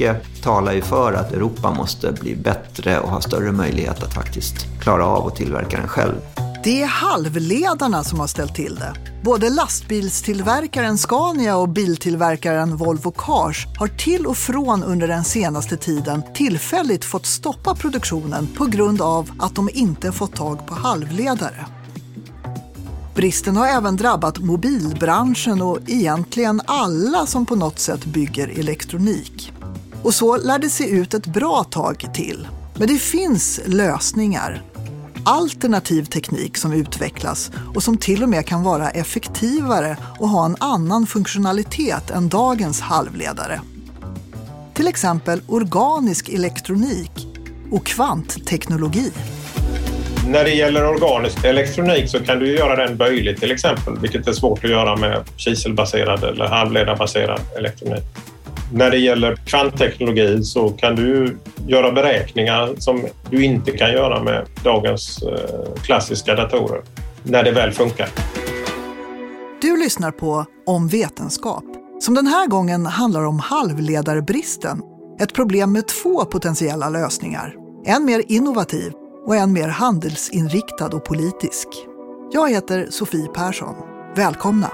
mycket talar ju för att Europa måste bli bättre och ha större möjlighet att faktiskt klara av att tillverka den själv. Det är halvledarna som har ställt till det. Både lastbilstillverkaren Scania och biltillverkaren Volvo Cars har till och från under den senaste tiden tillfälligt fått stoppa produktionen på grund av att de inte fått tag på halvledare. Bristen har även drabbat mobilbranschen och egentligen alla som på något sätt bygger elektronik. Och så lär det se ut ett bra tag till. Men det finns lösningar. Alternativ teknik som utvecklas och som till och med kan vara effektivare och ha en annan funktionalitet än dagens halvledare. Till exempel organisk elektronik och kvantteknologi. När det gäller organisk elektronik så kan du göra den böjlig till exempel, vilket är svårt att göra med kiselbaserad eller halvledarbaserad elektronik. När det gäller kvantteknologi så kan du göra beräkningar som du inte kan göra med dagens eh, klassiska datorer, när det väl funkar. Du lyssnar på Om vetenskap, som den här gången handlar om halvledarbristen. Ett problem med två potentiella lösningar. En mer innovativ och en mer handelsinriktad och politisk. Jag heter Sofie Persson. Välkomna!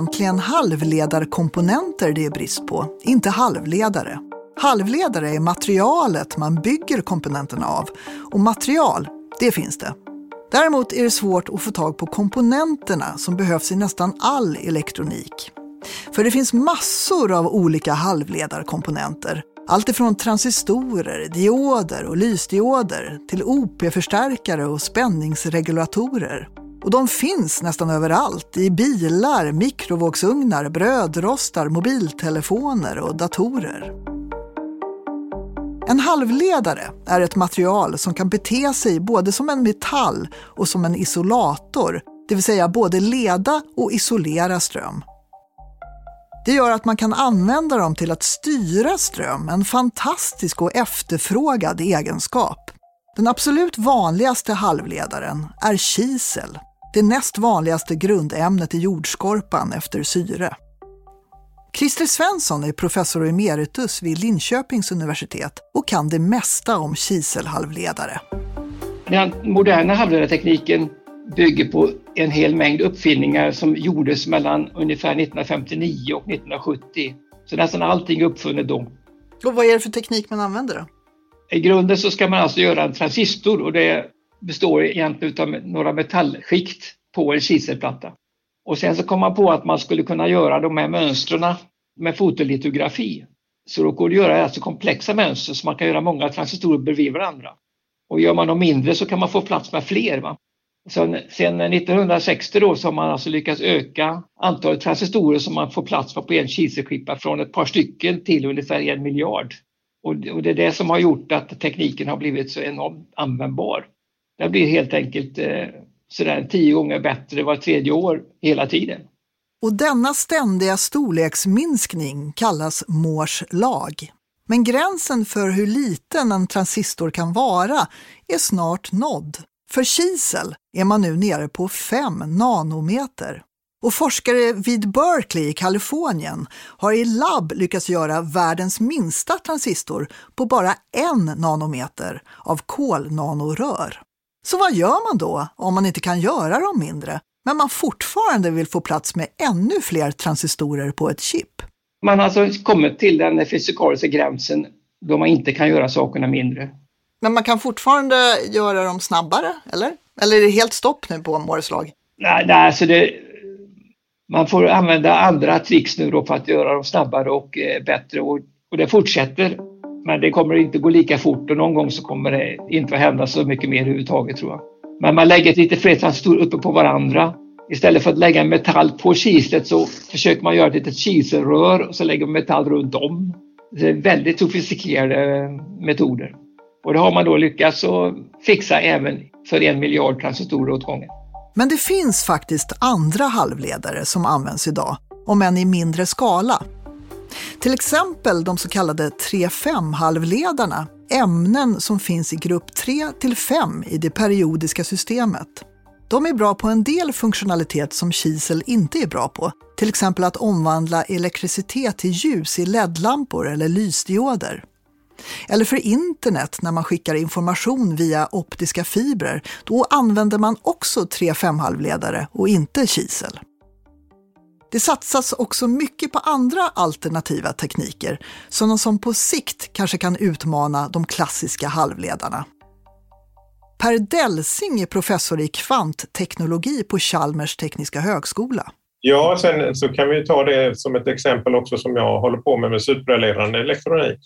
Egentligen halvledarkomponenter det är brist på, inte halvledare. Halvledare är materialet man bygger komponenterna av och material, det finns det. Däremot är det svårt att få tag på komponenterna som behövs i nästan all elektronik. För det finns massor av olika halvledarkomponenter. Allt ifrån transistorer, dioder och lysdioder till OP-förstärkare och spänningsregulatorer. Och de finns nästan överallt, i bilar, mikrovågsugnar, brödrostar, mobiltelefoner och datorer. En halvledare är ett material som kan bete sig både som en metall och som en isolator, det vill säga både leda och isolera ström. Det gör att man kan använda dem till att styra ström, en fantastisk och efterfrågad egenskap. Den absolut vanligaste halvledaren är kisel, det näst vanligaste grundämnet i jordskorpan efter syre. Christer Svensson är professor emeritus vid Linköpings universitet och kan det mesta om kiselhalvledare. Den moderna halvledartekniken bygger på en hel mängd uppfinningar som gjordes mellan ungefär 1959 och 1970. Så nästan allting är uppfunnet då. Och vad är det för teknik man använder då? I grunden så ska man alltså göra en transistor och det består egentligen av några metallskikt på en kiselplatta. Och sen så kom man på att man skulle kunna göra de här mönstren med fotolitografi. Så då går det att göra alltså komplexa mönster så man kan göra många transistorer bredvid varandra. Och gör man dem mindre så kan man få plats med fler. Va? Sen, sen 1960 då så har man alltså lyckats öka antalet transistorer som man får plats med på en kiselskippa från ett par stycken till ungefär en miljard. Och, och det är det som har gjort att tekniken har blivit så enormt användbar. Det blir helt enkelt eh, sådär tio gånger bättre var tredje år hela tiden. Och denna ständiga storleksminskning kallas Moores lag. Men gränsen för hur liten en transistor kan vara är snart nådd. För kisel är man nu nere på 5 nanometer. Och forskare vid Berkeley i Kalifornien har i labb lyckats göra världens minsta transistor på bara en nanometer av kolnanorör. Så vad gör man då om man inte kan göra dem mindre, men man fortfarande vill få plats med ännu fler transistorer på ett chip? Man har alltså kommit till den fysikaliska gränsen då man inte kan göra sakerna mindre. Men man kan fortfarande göra dem snabbare, eller? Eller är det helt stopp nu på Moores lag? Nej, nej alltså det, man får använda andra tricks nu då för att göra dem snabbare och eh, bättre och, och det fortsätter. Men det kommer inte gå lika fort och någon gång så kommer det inte att hända så mycket mer överhuvudtaget tror jag. Men man lägger lite fler transistorer uppe på varandra. Istället för att lägga metall på kislet så försöker man göra ett litet kiselrör och så lägger man metall runt om. Det är väldigt sofistikerade eh, metoder. Och det har man då lyckats att fixa även för en miljard transistorer åt gången. Men det finns faktiskt andra halvledare som används idag, om än i mindre skala. Till exempel de så kallade 3-5-halvledarna ämnen som finns i grupp 3 till 5 i det periodiska systemet. De är bra på en del funktionalitet som kisel inte är bra på, till exempel att omvandla elektricitet till ljus i LED-lampor eller lysdioder. Eller för internet när man skickar information via optiska fibrer, då använder man också 3-5-halvledare och inte kisel. Det satsas också mycket på andra alternativa tekniker, sådana som på sikt kanske kan utmana de klassiska halvledarna. Per Delsing är professor i kvantteknologi på Chalmers tekniska högskola. Ja, sen så kan vi ta det som ett exempel också som jag håller på med med supraledande elektronik.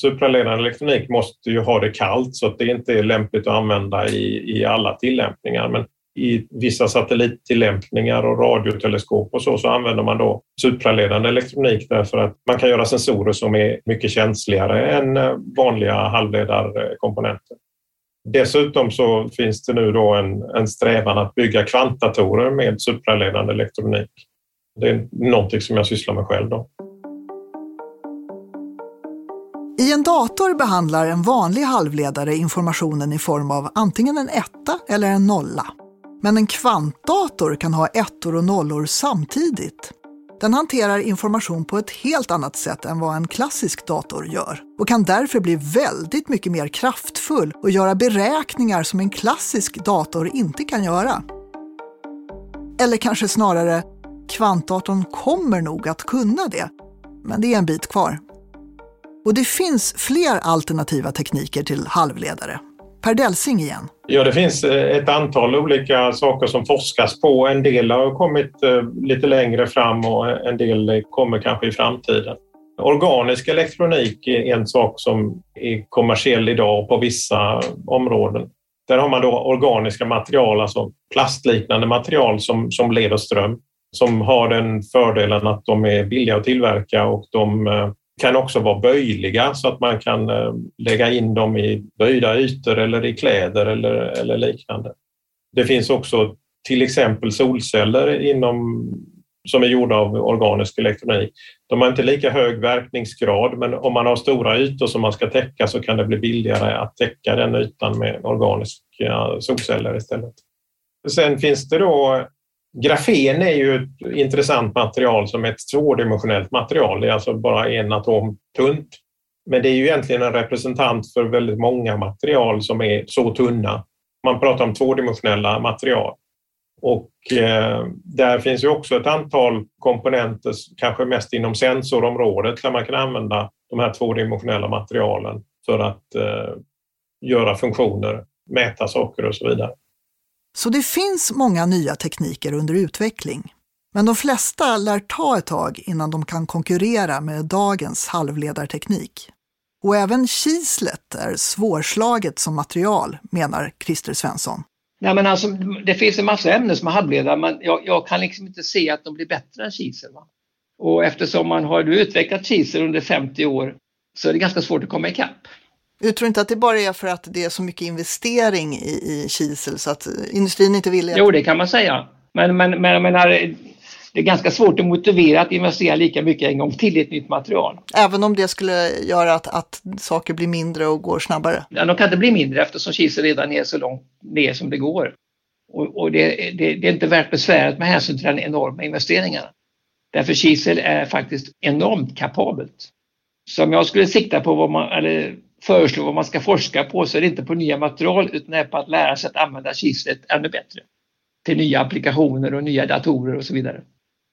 Supraledande elektronik måste ju ha det kallt så att det inte är lämpligt att använda i, i alla tillämpningar. Men i vissa satellittillämpningar och radioteleskop och så, så använder man då supraledande elektronik därför att man kan göra sensorer som är mycket känsligare än eh, vanliga halvledarkomponenter. Dessutom så finns det nu då en, en strävan att bygga kvantdatorer med supraledande elektronik. Det är någonting som jag sysslar med själv. Då. I en dator behandlar en vanlig halvledare informationen i form av antingen en etta eller en nolla. Men en kvantdator kan ha ettor och nollor samtidigt. Den hanterar information på ett helt annat sätt än vad en klassisk dator gör och kan därför bli väldigt mycket mer kraftfull och göra beräkningar som en klassisk dator inte kan göra. Eller kanske snarare, kvantdatorn kommer nog att kunna det, men det är en bit kvar. Och det finns fler alternativa tekniker till halvledare. Per Delsing igen. Ja, det finns eh, ett antal olika saker som forskas på. En del har kommit eh, lite längre fram och en del kommer kanske i framtiden. Organisk elektronik är en sak som är kommersiell idag på vissa områden. Där har man då organiska material, alltså plastliknande material som, som leder ström, som har den fördelen att de är billiga att tillverka och de eh, kan också vara böjliga så att man kan eh, lägga in dem i böjda ytor eller i kläder eller, eller liknande. Det finns också till exempel solceller inom, som är gjorda av organisk elektronik. De har inte lika hög verkningsgrad men om man har stora ytor som man ska täcka så kan det bli billigare att täcka den ytan med organiska solceller istället. Sen finns det då Grafen är ju ett intressant material som ett tvådimensionellt material. Det är alltså bara en atom tunt. Men det är ju egentligen en representant för väldigt många material som är så tunna. Man pratar om tvådimensionella material. Och eh, där finns ju också ett antal komponenter, kanske mest inom sensorområdet, där man kan använda de här tvådimensionella materialen för att eh, göra funktioner, mäta saker och så vidare. Så det finns många nya tekniker under utveckling. Men de flesta lär ta ett tag innan de kan konkurrera med dagens halvledarteknik. Och även kislet är svårslaget som material, menar Christer Svensson. Nej, men alltså, det finns en massa ämnen som är halvledare men jag, jag, kan liksom inte se att de blir bättre än kisel. Va? Och eftersom man har utvecklat kisel under 50 år så är det ganska svårt att komma ikapp. Du tror inte att det bara är för att det är så mycket investering i, i kisel så att industrin inte vill? Jo, det kan man säga. Men, men, men menar, det är ganska svårt att motivera att investera lika mycket en gång till i ett nytt material. Även om det skulle göra att, att saker blir mindre och går snabbare? Ja, de kan inte bli mindre eftersom kisel redan är så långt ner som det går. Och, och det, det, det, är inte värt besväret med hänsyn till den enorma investeringarna. Därför kisel är faktiskt enormt kapabelt. Så om jag skulle sikta på vad man, eller föreslår vad man ska forska på så är det inte på nya material utan det är på att lära sig att använda kislet ännu bättre. Till nya applikationer och nya datorer och så vidare.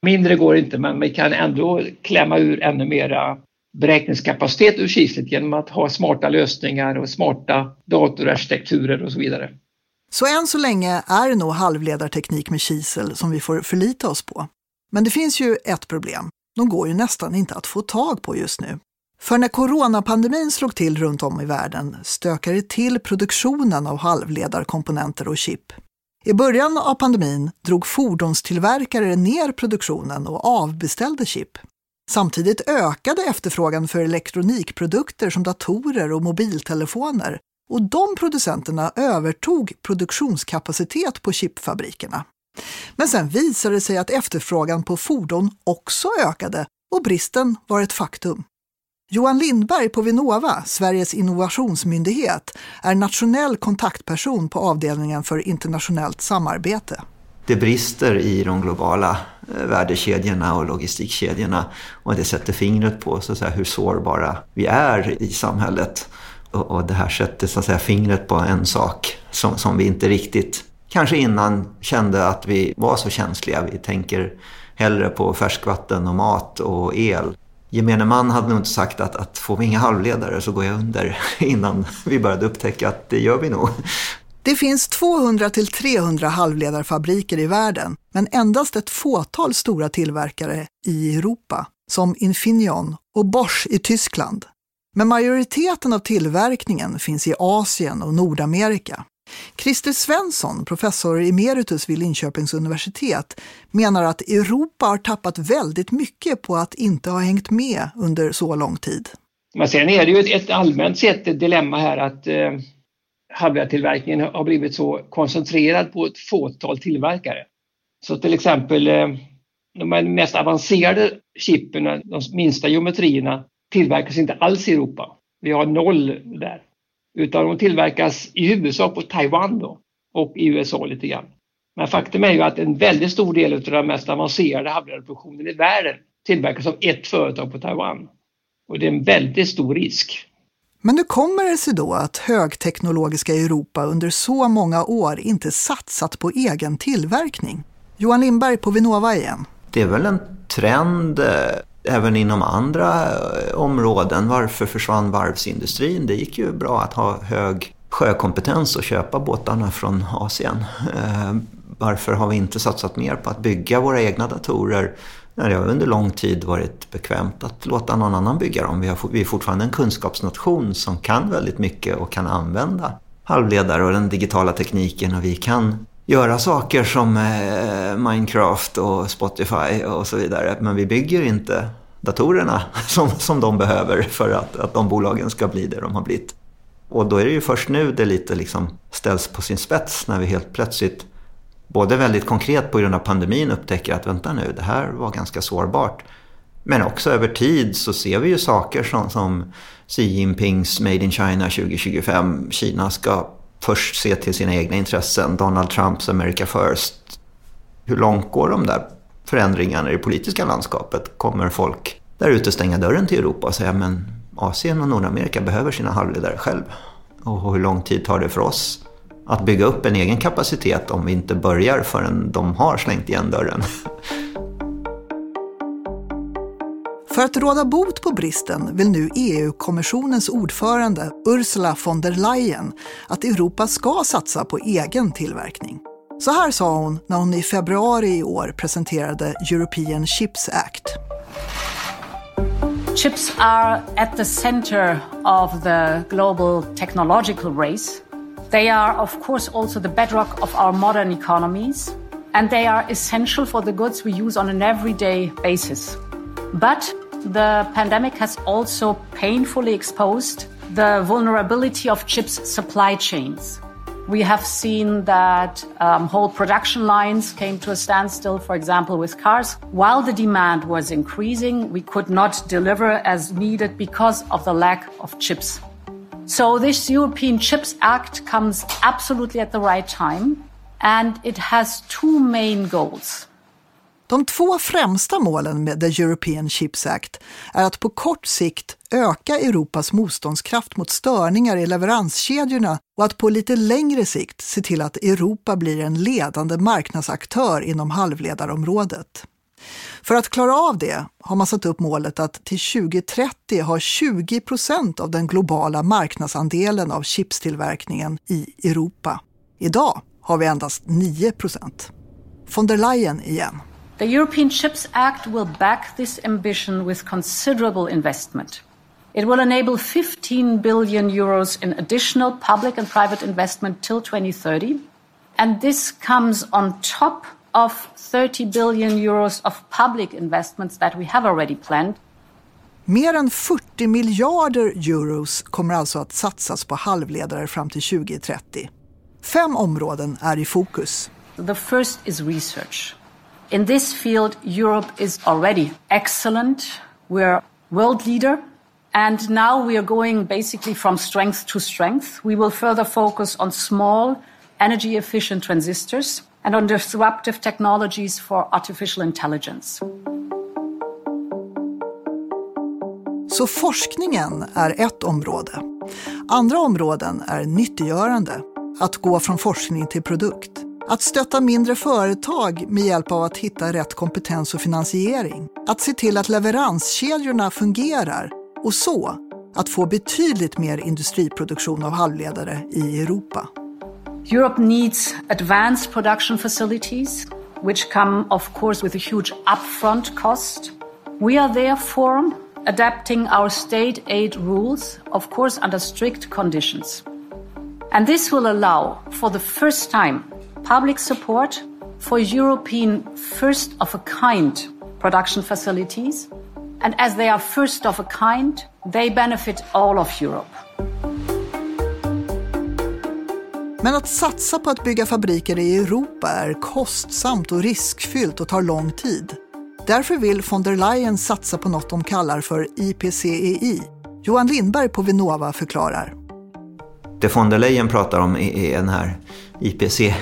Mindre går inte men vi kan ändå klämma ur ännu mera beräkningskapacitet ur kislet genom att ha smarta lösningar och smarta datorarkitekturer och så vidare. Så än så länge är det nog halvledarteknik med kisel som vi får förlita oss på. Men det finns ju ett problem. De går ju nästan inte att få tag på just nu. För när coronapandemin slog till runt om i världen stökade det till produktionen av halvledarkomponenter och chip. I början av pandemin drog fordonstillverkare ner produktionen och avbeställde chip. Samtidigt ökade efterfrågan för elektronikprodukter som datorer och mobiltelefoner och de producenterna övertog produktionskapacitet på chipfabrikerna. Men sen visade det sig att efterfrågan på fordon också ökade och bristen var ett faktum. Johan Lindberg på Vinnova, Sveriges innovationsmyndighet, är nationell kontaktperson på avdelningen för internationellt samarbete. Det brister i de globala eh, värdekedjorna och logistikkedjorna och det sätter fingret på så att säga, hur sårbara vi är i samhället. Och, och det här sätter så att säga, fingret på en sak som, som vi inte riktigt kanske innan kände att vi var så känsliga. Vi tänker hellre på färskvatten och mat och el. Gemene man hade nog inte sagt att, att får vi inga halvledare så går jag under innan vi började upptäcka att det gör vi nog. Det finns 200 till 300 halvledarfabriker i världen, men endast ett fåtal stora tillverkare i Europa, som Infineon och Bosch i Tyskland. Men majoriteten av tillverkningen finns i Asien och Nordamerika. Christer Svensson, professor emeritus vid Linköpings universitet, menar att Europa har tappat väldigt mycket på att inte ha hängt med under så lång tid. Men sen är det ju ett, allmänt sett ett dilemma här att eh, halvledartillverkningen har blivit så koncentrerad på ett fåtal tillverkare. Så till exempel eh, de mest avancerade chippen, de minsta geometrierna, tillverkas inte alls i Europa. Vi har noll där. Utan de tillverkas i huvudsak på Taiwan då, och i USA lite grann. Men faktum är ju att en väldigt stor del av den mest avancerade halvledarproduktionen i världen tillverkas av ett företag på Taiwan. Och det är en väldigt stor risk. Men hur kommer det sig då att högteknologiska Europa under så många år inte satsat på egen tillverkning? Johan Lindberg på Vinnova igen. Det är väl en trend eh, även inom andra eh, områden. Varför försvann varvsindustrin? Det gick ju bra att ha hög sjökompetens och köpa båtarna från Asien. Eh, varför har vi inte satsat mer på att bygga våra egna datorer när det har under lång tid varit bekvämt att låta någon annan bygga dem? Vi, har, vi är fortfarande en kunskapsnation som kan väldigt mycket och kan använda halvledare och den digitala tekniken och vi kan göra saker som eh, Minecraft och Spotify och så vidare. Men vi bygger inte datorerna som, som de behöver för att, att de bolagen ska bli det de har blivit. Och då är det ju först nu det lite liksom ställs på sin spets när vi helt plötsligt både väldigt konkret på grund av pandemin upptäcker att vänta nu, det här var ganska sårbart. Men också över tid så ser vi ju saker som, som Xi Jinpings Made in China 2025. Kina ska först se till sina egna intressen. Donald Trumps America First. Hur långt går de där förändringarna i det politiska landskapet? Kommer folk där ute stänga dörren till Europa och säga men Asien och Nordamerika behöver sina halvledare själv? Och hur lång tid tar det för oss att bygga upp en egen kapacitet om vi inte börjar förrän de har slängt igen dörren? För att råda bot på bristen vill nu EU-kommissionens ordförande Ursula von der Leyen att Europa ska satsa på egen tillverkning. Så här sa hon när hon i februari i år presenterade European Chips Act. Chips are at the center of the global technological race. They are, of course, also the bedrock of our modern economies, and they are essential for the goods we use on an everyday basis. But the pandemic has also painfully exposed the vulnerability of chips supply chains. We have seen that um, whole production lines came to a standstill, for example, with cars. While the demand was increasing, we could not deliver as needed because of the lack of chips. So this European Chips Act comes absolutely at the right time, and it has two main goals. De två främsta målen med The European Chips Act är att på kort sikt öka Europas motståndskraft mot störningar i leveranskedjorna och att på lite längre sikt se till att Europa blir en ledande marknadsaktör inom halvledarområdet. För att klara av det har man satt upp målet att till 2030 ha 20 procent av den globala marknadsandelen av chipstillverkningen i Europa. Idag har vi endast 9 procent. Von der Leyen igen. The European Chips Act will back this ambition with considerable investment. It will enable 15 billion euros in additional public and private investment till 2030. And this comes on top of 30 billion euros of public investments that we have already planned. Mer än 40 miljarder euros kommer alltså att satsas på halvledare fram till 2030. Fem områden är i fokus. The first is research. In this field, Europe is already excellent. We're world leader And now we are going basically from strength to strength. We will further focus on small, energy efficient transistors and on disruptive technologies for artificial intelligence. Så forskningen är ett område. Andra områden är nyttiggörande, att gå från forskning till produkt. Att stötta mindre företag med hjälp av att hitta rätt kompetens och finansiering. Att se till att leveranskedjorna fungerar och så att få betydligt mer industriproduktion av halvledare i Europa. Europe needs advanced production facilities, which come, of course, with a huge upfront cost. We are therefore adapting our state aid rules, of course, under strict conditions. And this will allow, for the first time, public support for European first of a kind production facilities. And as they are first of a kind, they benefit all of Europe. Men att satsa på att bygga fabriker i Europa är kostsamt och riskfyllt och tar lång tid. Därför vill von der Leyen satsa på något de kallar för IPCEI. Johan Lindberg på Vinnova förklarar. Det von der Leyen pratar om är den här IPC,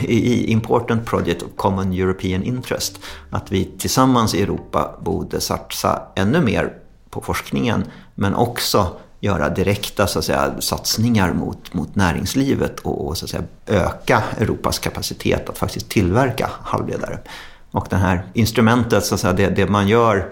Important Project of Common European Interest. Att vi tillsammans i Europa borde satsa ännu mer på forskningen men också göra direkta så att säga, satsningar mot, mot näringslivet och, och så att säga, öka Europas kapacitet att faktiskt tillverka halvledare. Och det här instrumentet, så att säga, det, det man gör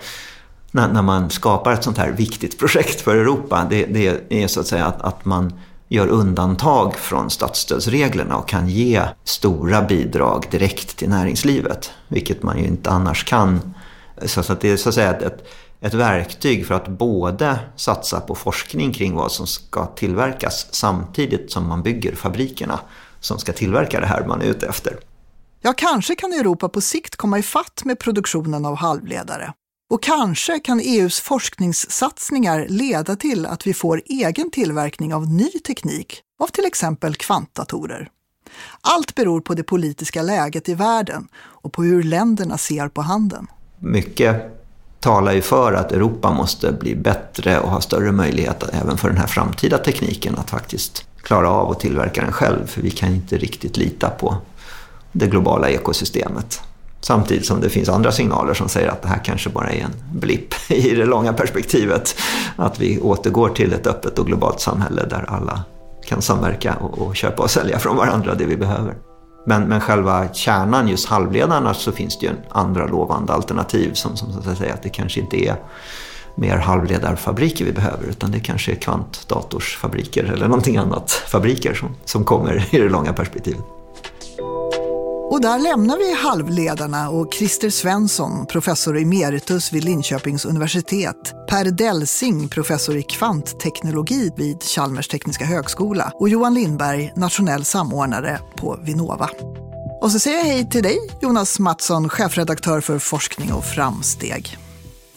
när, när, man skapar ett sånt här viktigt projekt för Europa, det, det är så att säga att, att man gör undantag från statsstödsreglerna och kan ge stora bidrag direkt till näringslivet. Vilket man ju inte annars kan. Så att det är så att säga ett, ett verktyg för att både satsa på forskning kring vad som ska tillverkas samtidigt som man bygger fabrikerna som ska tillverka det här man är ute efter. Ja, kanske kan Europa på sikt komma i fatt med produktionen av halvledare. Och kanske kan EUs forskningssatsningar leda till att vi får egen tillverkning av ny teknik, av till exempel kvantdatorer. Allt beror på det politiska läget i världen och på hur länderna ser på handeln. Mycket talar ju för att Europa måste bli bättre och ha större möjlighet även för den här framtida tekniken att faktiskt klara av att tillverka den själv. För vi kan inte riktigt lita på det globala ekosystemet. Samtidigt som det finns andra signaler som säger att det här kanske bara är en blipp i det långa perspektivet. Att vi återgår till ett öppet och globalt samhälle där alla kan samverka och, och köpa och sälja från varandra det vi behöver. Men, men själva kärnan, just halvledarna, alltså, så finns det ju andra lovande alternativ som, som så att säga att det kanske inte är mer halvledarfabriker vi behöver utan det kanske är kvantdatorsfabriker eller någonting annat fabriker som, som kommer i det långa perspektivet. Och där lämnar vi halvledarna och Christer Svensson, professor emeritus vid Linköpings universitet, Per Delsing, professor i kvantteknologi vid Chalmers tekniska högskola och Johan Lindberg, nationell samordnare på Vinnova. Och så säger jag hej till dig, Jonas Mattsson, chefredaktör för Forskning och framsteg.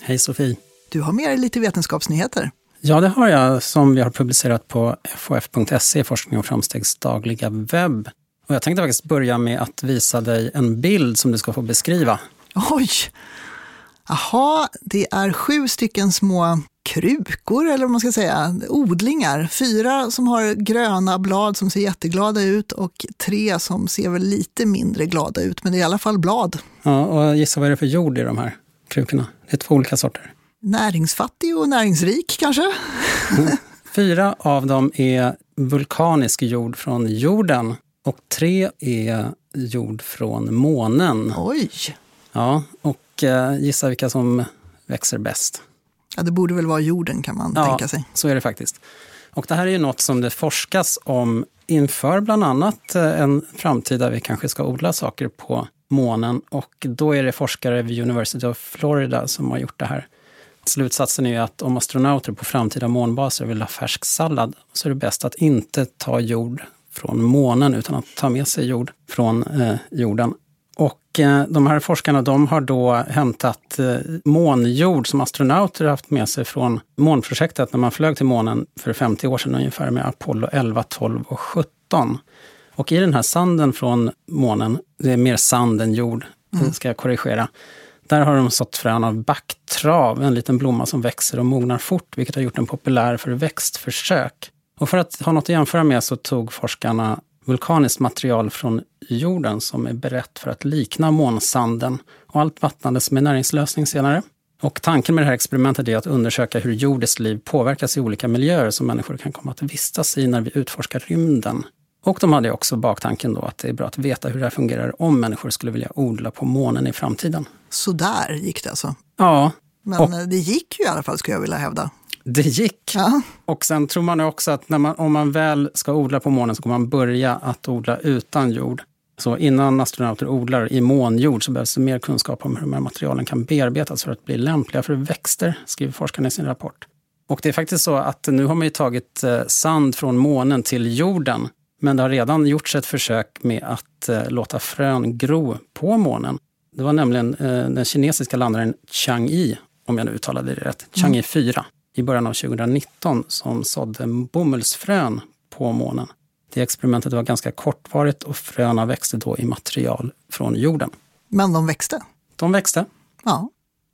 Hej Sofie. Du har med dig lite vetenskapsnyheter. Ja, det har jag, som vi har publicerat på fof.se, Forskning och framstegs dagliga webb. Och jag tänkte faktiskt börja med att visa dig en bild som du ska få beskriva. Oj! Jaha, det är sju stycken små krukor, eller vad man ska säga, odlingar. Fyra som har gröna blad som ser jätteglada ut och tre som ser väl lite mindre glada ut, men det är i alla fall blad. Ja, och gissa vad det är för jord i de här krukorna? Det är två olika sorter. Näringsfattig och näringsrik kanske? Fyra av dem är vulkanisk jord från jorden och tre är jord från månen. Oj! Ja, och eh, gissa vilka som växer bäst. Ja, det borde väl vara jorden kan man ja, tänka sig. så är det faktiskt. Och det här är ju något som det forskas om inför bland annat eh, en framtid där vi kanske ska odla saker på månen. Och då är det forskare vid University of Florida som har gjort det här. Slutsatsen är att om astronauter på framtida månbaser vill ha färsk sallad så är det bäst att inte ta jord från månen utan att ta med sig jord från eh, jorden. Och eh, de här forskarna de har då hämtat eh, månjord som astronauter haft med sig från månprojektet när man flög till månen för 50 år sedan ungefär med Apollo 11, 12 och 17. Och i den här sanden från månen, det är mer sand än jord, mm. ska jag korrigera, Där har de sått frön av backtrav, en liten blomma som växer och mognar fort, vilket har gjort den populär för växtförsök. Och för att ha något att jämföra med så tog forskarna vulkaniskt material från jorden som är berett för att likna månsanden och allt vattnades med näringslösning senare. Och tanken med det här experimentet är att undersöka hur jordens liv påverkas i olika miljöer som människor kan komma att vistas i när vi utforskar rymden. Och de hade också baktanken då att det är bra att veta hur det här fungerar om människor skulle vilja odla på månen i framtiden. Så där gick det alltså? Ja. Men och, det gick ju i alla fall, skulle jag vilja hävda. Det gick. Ja. Och sen tror man också att man, om man väl ska odla på månen så kommer man börja att odla utan jord. Så innan astronauter odlar i månjord så behövs det mer kunskap om hur de här materialen kan bearbetas för att bli lämpliga för växter, skriver forskarna i sin rapport. Och det är faktiskt så att nu har man ju tagit eh, sand från månen till jorden. Men det har redan gjorts ett försök med att eh, låta frön gro på månen. Det var nämligen eh, den kinesiska landaren Chang'e, om jag nu uttalade det rätt, Chang'e 4, i början av 2019 som sådde bomullsfrön på månen. Det experimentet var ganska kortvarigt och fröna växte då i material från jorden. Men de växte? De växte. Ja.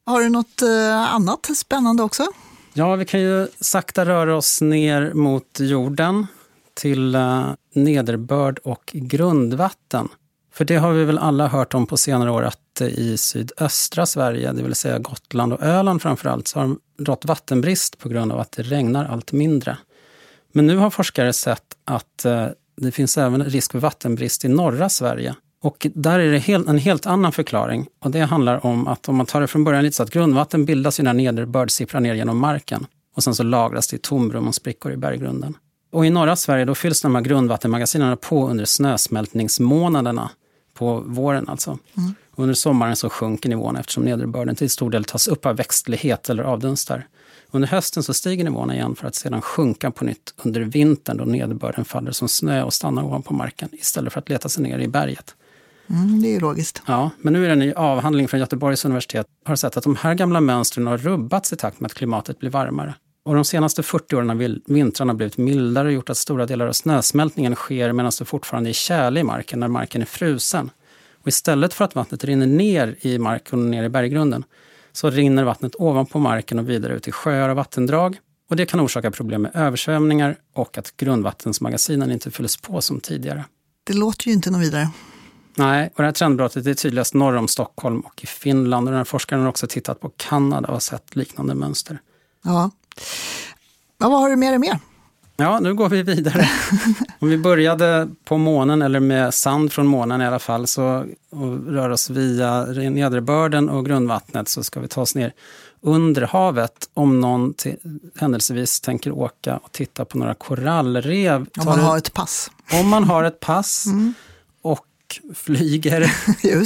Har du något eh, annat spännande också? Ja, vi kan ju sakta röra oss ner mot jorden till eh, nederbörd och grundvatten. För det har vi väl alla hört om på senare år att i sydöstra Sverige, det vill säga Gotland och Öland framför allt, så har det rått vattenbrist på grund av att det regnar allt mindre. Men nu har forskare sett att eh, det finns även risk för vattenbrist i norra Sverige. Och där är det en helt annan förklaring. Och det handlar om att om man tar det från början lite så att grundvatten bildas när nederbörd sipprar ner genom marken. Och sen så lagras det i tomrum och sprickor i berggrunden. Och i norra Sverige då fylls de här grundvattenmagasinen på under snösmältningsmånaderna, på våren alltså. Mm. Under sommaren så sjunker nivån eftersom nederbörden till stor del tas upp av växtlighet eller avdunstar. Under hösten så stiger nivåerna igen för att sedan sjunka på nytt under vintern då nederbörden faller som snö och stannar ovanpå marken istället för att leta sig ner i berget. Mm, det är ju logiskt. Ja, men nu är det en ny avhandling från Göteborgs universitet har sett att de här gamla mönstren har rubbats i takt med att klimatet blir varmare. Och de senaste 40 åren har vintrarna blivit mildare och gjort att stora delar av snösmältningen sker medan det fortfarande är tjäle i marken när marken är frusen. Och istället för att vattnet rinner ner i marken och ner i berggrunden så rinner vattnet ovanpå marken och vidare ut i sjöar och vattendrag. Och det kan orsaka problem med översvämningar och att grundvattensmagasinen inte fylls på som tidigare. Det låter ju inte något vidare. Nej, och det här trendbrottet är tydligast norr om Stockholm och i Finland. Och den här forskaren har också tittat på Kanada och sett liknande mönster. Ja. Ja vad har du med dig mer? Ja, nu går vi vidare. Om vi började på månen, eller med sand från månen i alla fall, så, och rör oss via nederbörden och grundvattnet, så ska vi ta oss ner under havet om någon händelsevis tänker åka och titta på några korallrev. Om man har ett pass. Om man har ett pass. Mm. Flyger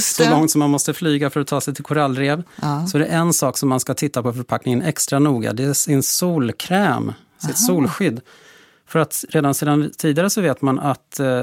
så långt som man måste flyga för att ta sig till korallrev. Ja. Så det är en sak som man ska titta på förpackningen extra noga. Det är sin solkräm, sitt Aha. solskydd. För att redan sedan tidigare så vet man att eh,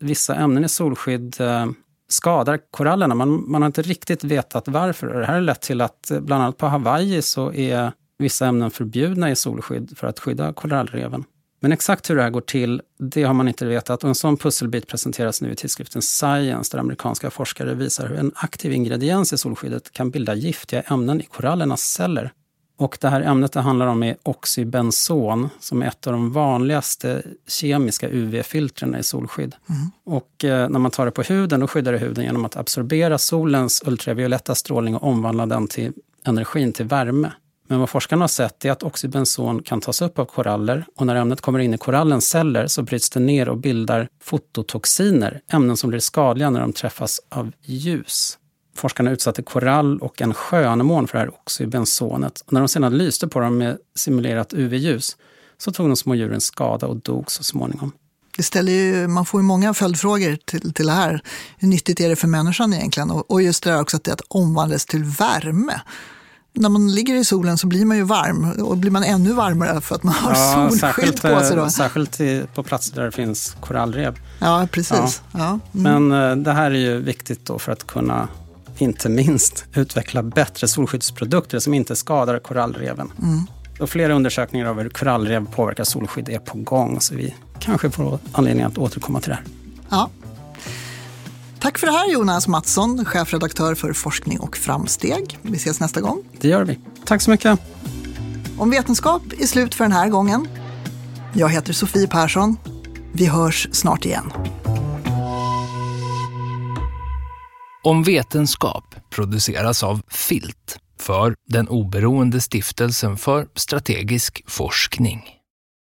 vissa ämnen i solskydd eh, skadar korallerna. Man, man har inte riktigt vetat varför. Det här har lett till att eh, bland annat på Hawaii så är vissa ämnen förbjudna i solskydd för att skydda korallreven. Men exakt hur det här går till, det har man inte vetat. Och en sån pusselbit presenteras nu i tidskriften Science där amerikanska forskare visar hur en aktiv ingrediens i solskyddet kan bilda giftiga ämnen i korallernas celler. Och det här ämnet det handlar om är oxybenson som är ett av de vanligaste kemiska UV-filtren i solskydd. Mm. Och eh, när man tar det på huden, då skyddar det huden genom att absorbera solens ultravioletta strålning och omvandla den till energin till värme. Men vad forskarna har sett är att oxybenson kan tas upp av koraller och när ämnet kommer in i korallens celler så bryts det ner och bildar fototoxiner, ämnen som blir skadliga när de träffas av ljus. Forskarna utsatte korall och en sjöanemon för det här oxybensonet. Och när de sedan lyste på dem med simulerat UV-ljus så tog de små djuren skada och dog så småningom. Det ställer ju, man får ju många följdfrågor till, till det här. Hur nyttigt är det för människan egentligen? Och, och just det där också att det omvandlas till värme när man ligger i solen så blir man ju varm och blir man ännu varmare för att man har ja, solskydd på sig. Då. Eh, särskilt på platser där det finns korallrev. Ja, precis. Ja. Ja. Mm. Men eh, det här är ju viktigt då för att kunna inte minst utveckla bättre solskyddsprodukter som inte skadar korallreven. Mm. Och flera undersökningar av hur korallrev påverkar solskydd är på gång, så vi kanske får anledning att återkomma till det här. Ja. Tack för det här Jonas Mattsson, chefredaktör för forskning och framsteg. Vi ses nästa gång. Det gör vi. Tack så mycket. Om vetenskap är slut för den här gången. Jag heter Sofie Persson. Vi hörs snart igen. Om vetenskap produceras av Filt för den oberoende stiftelsen för strategisk forskning.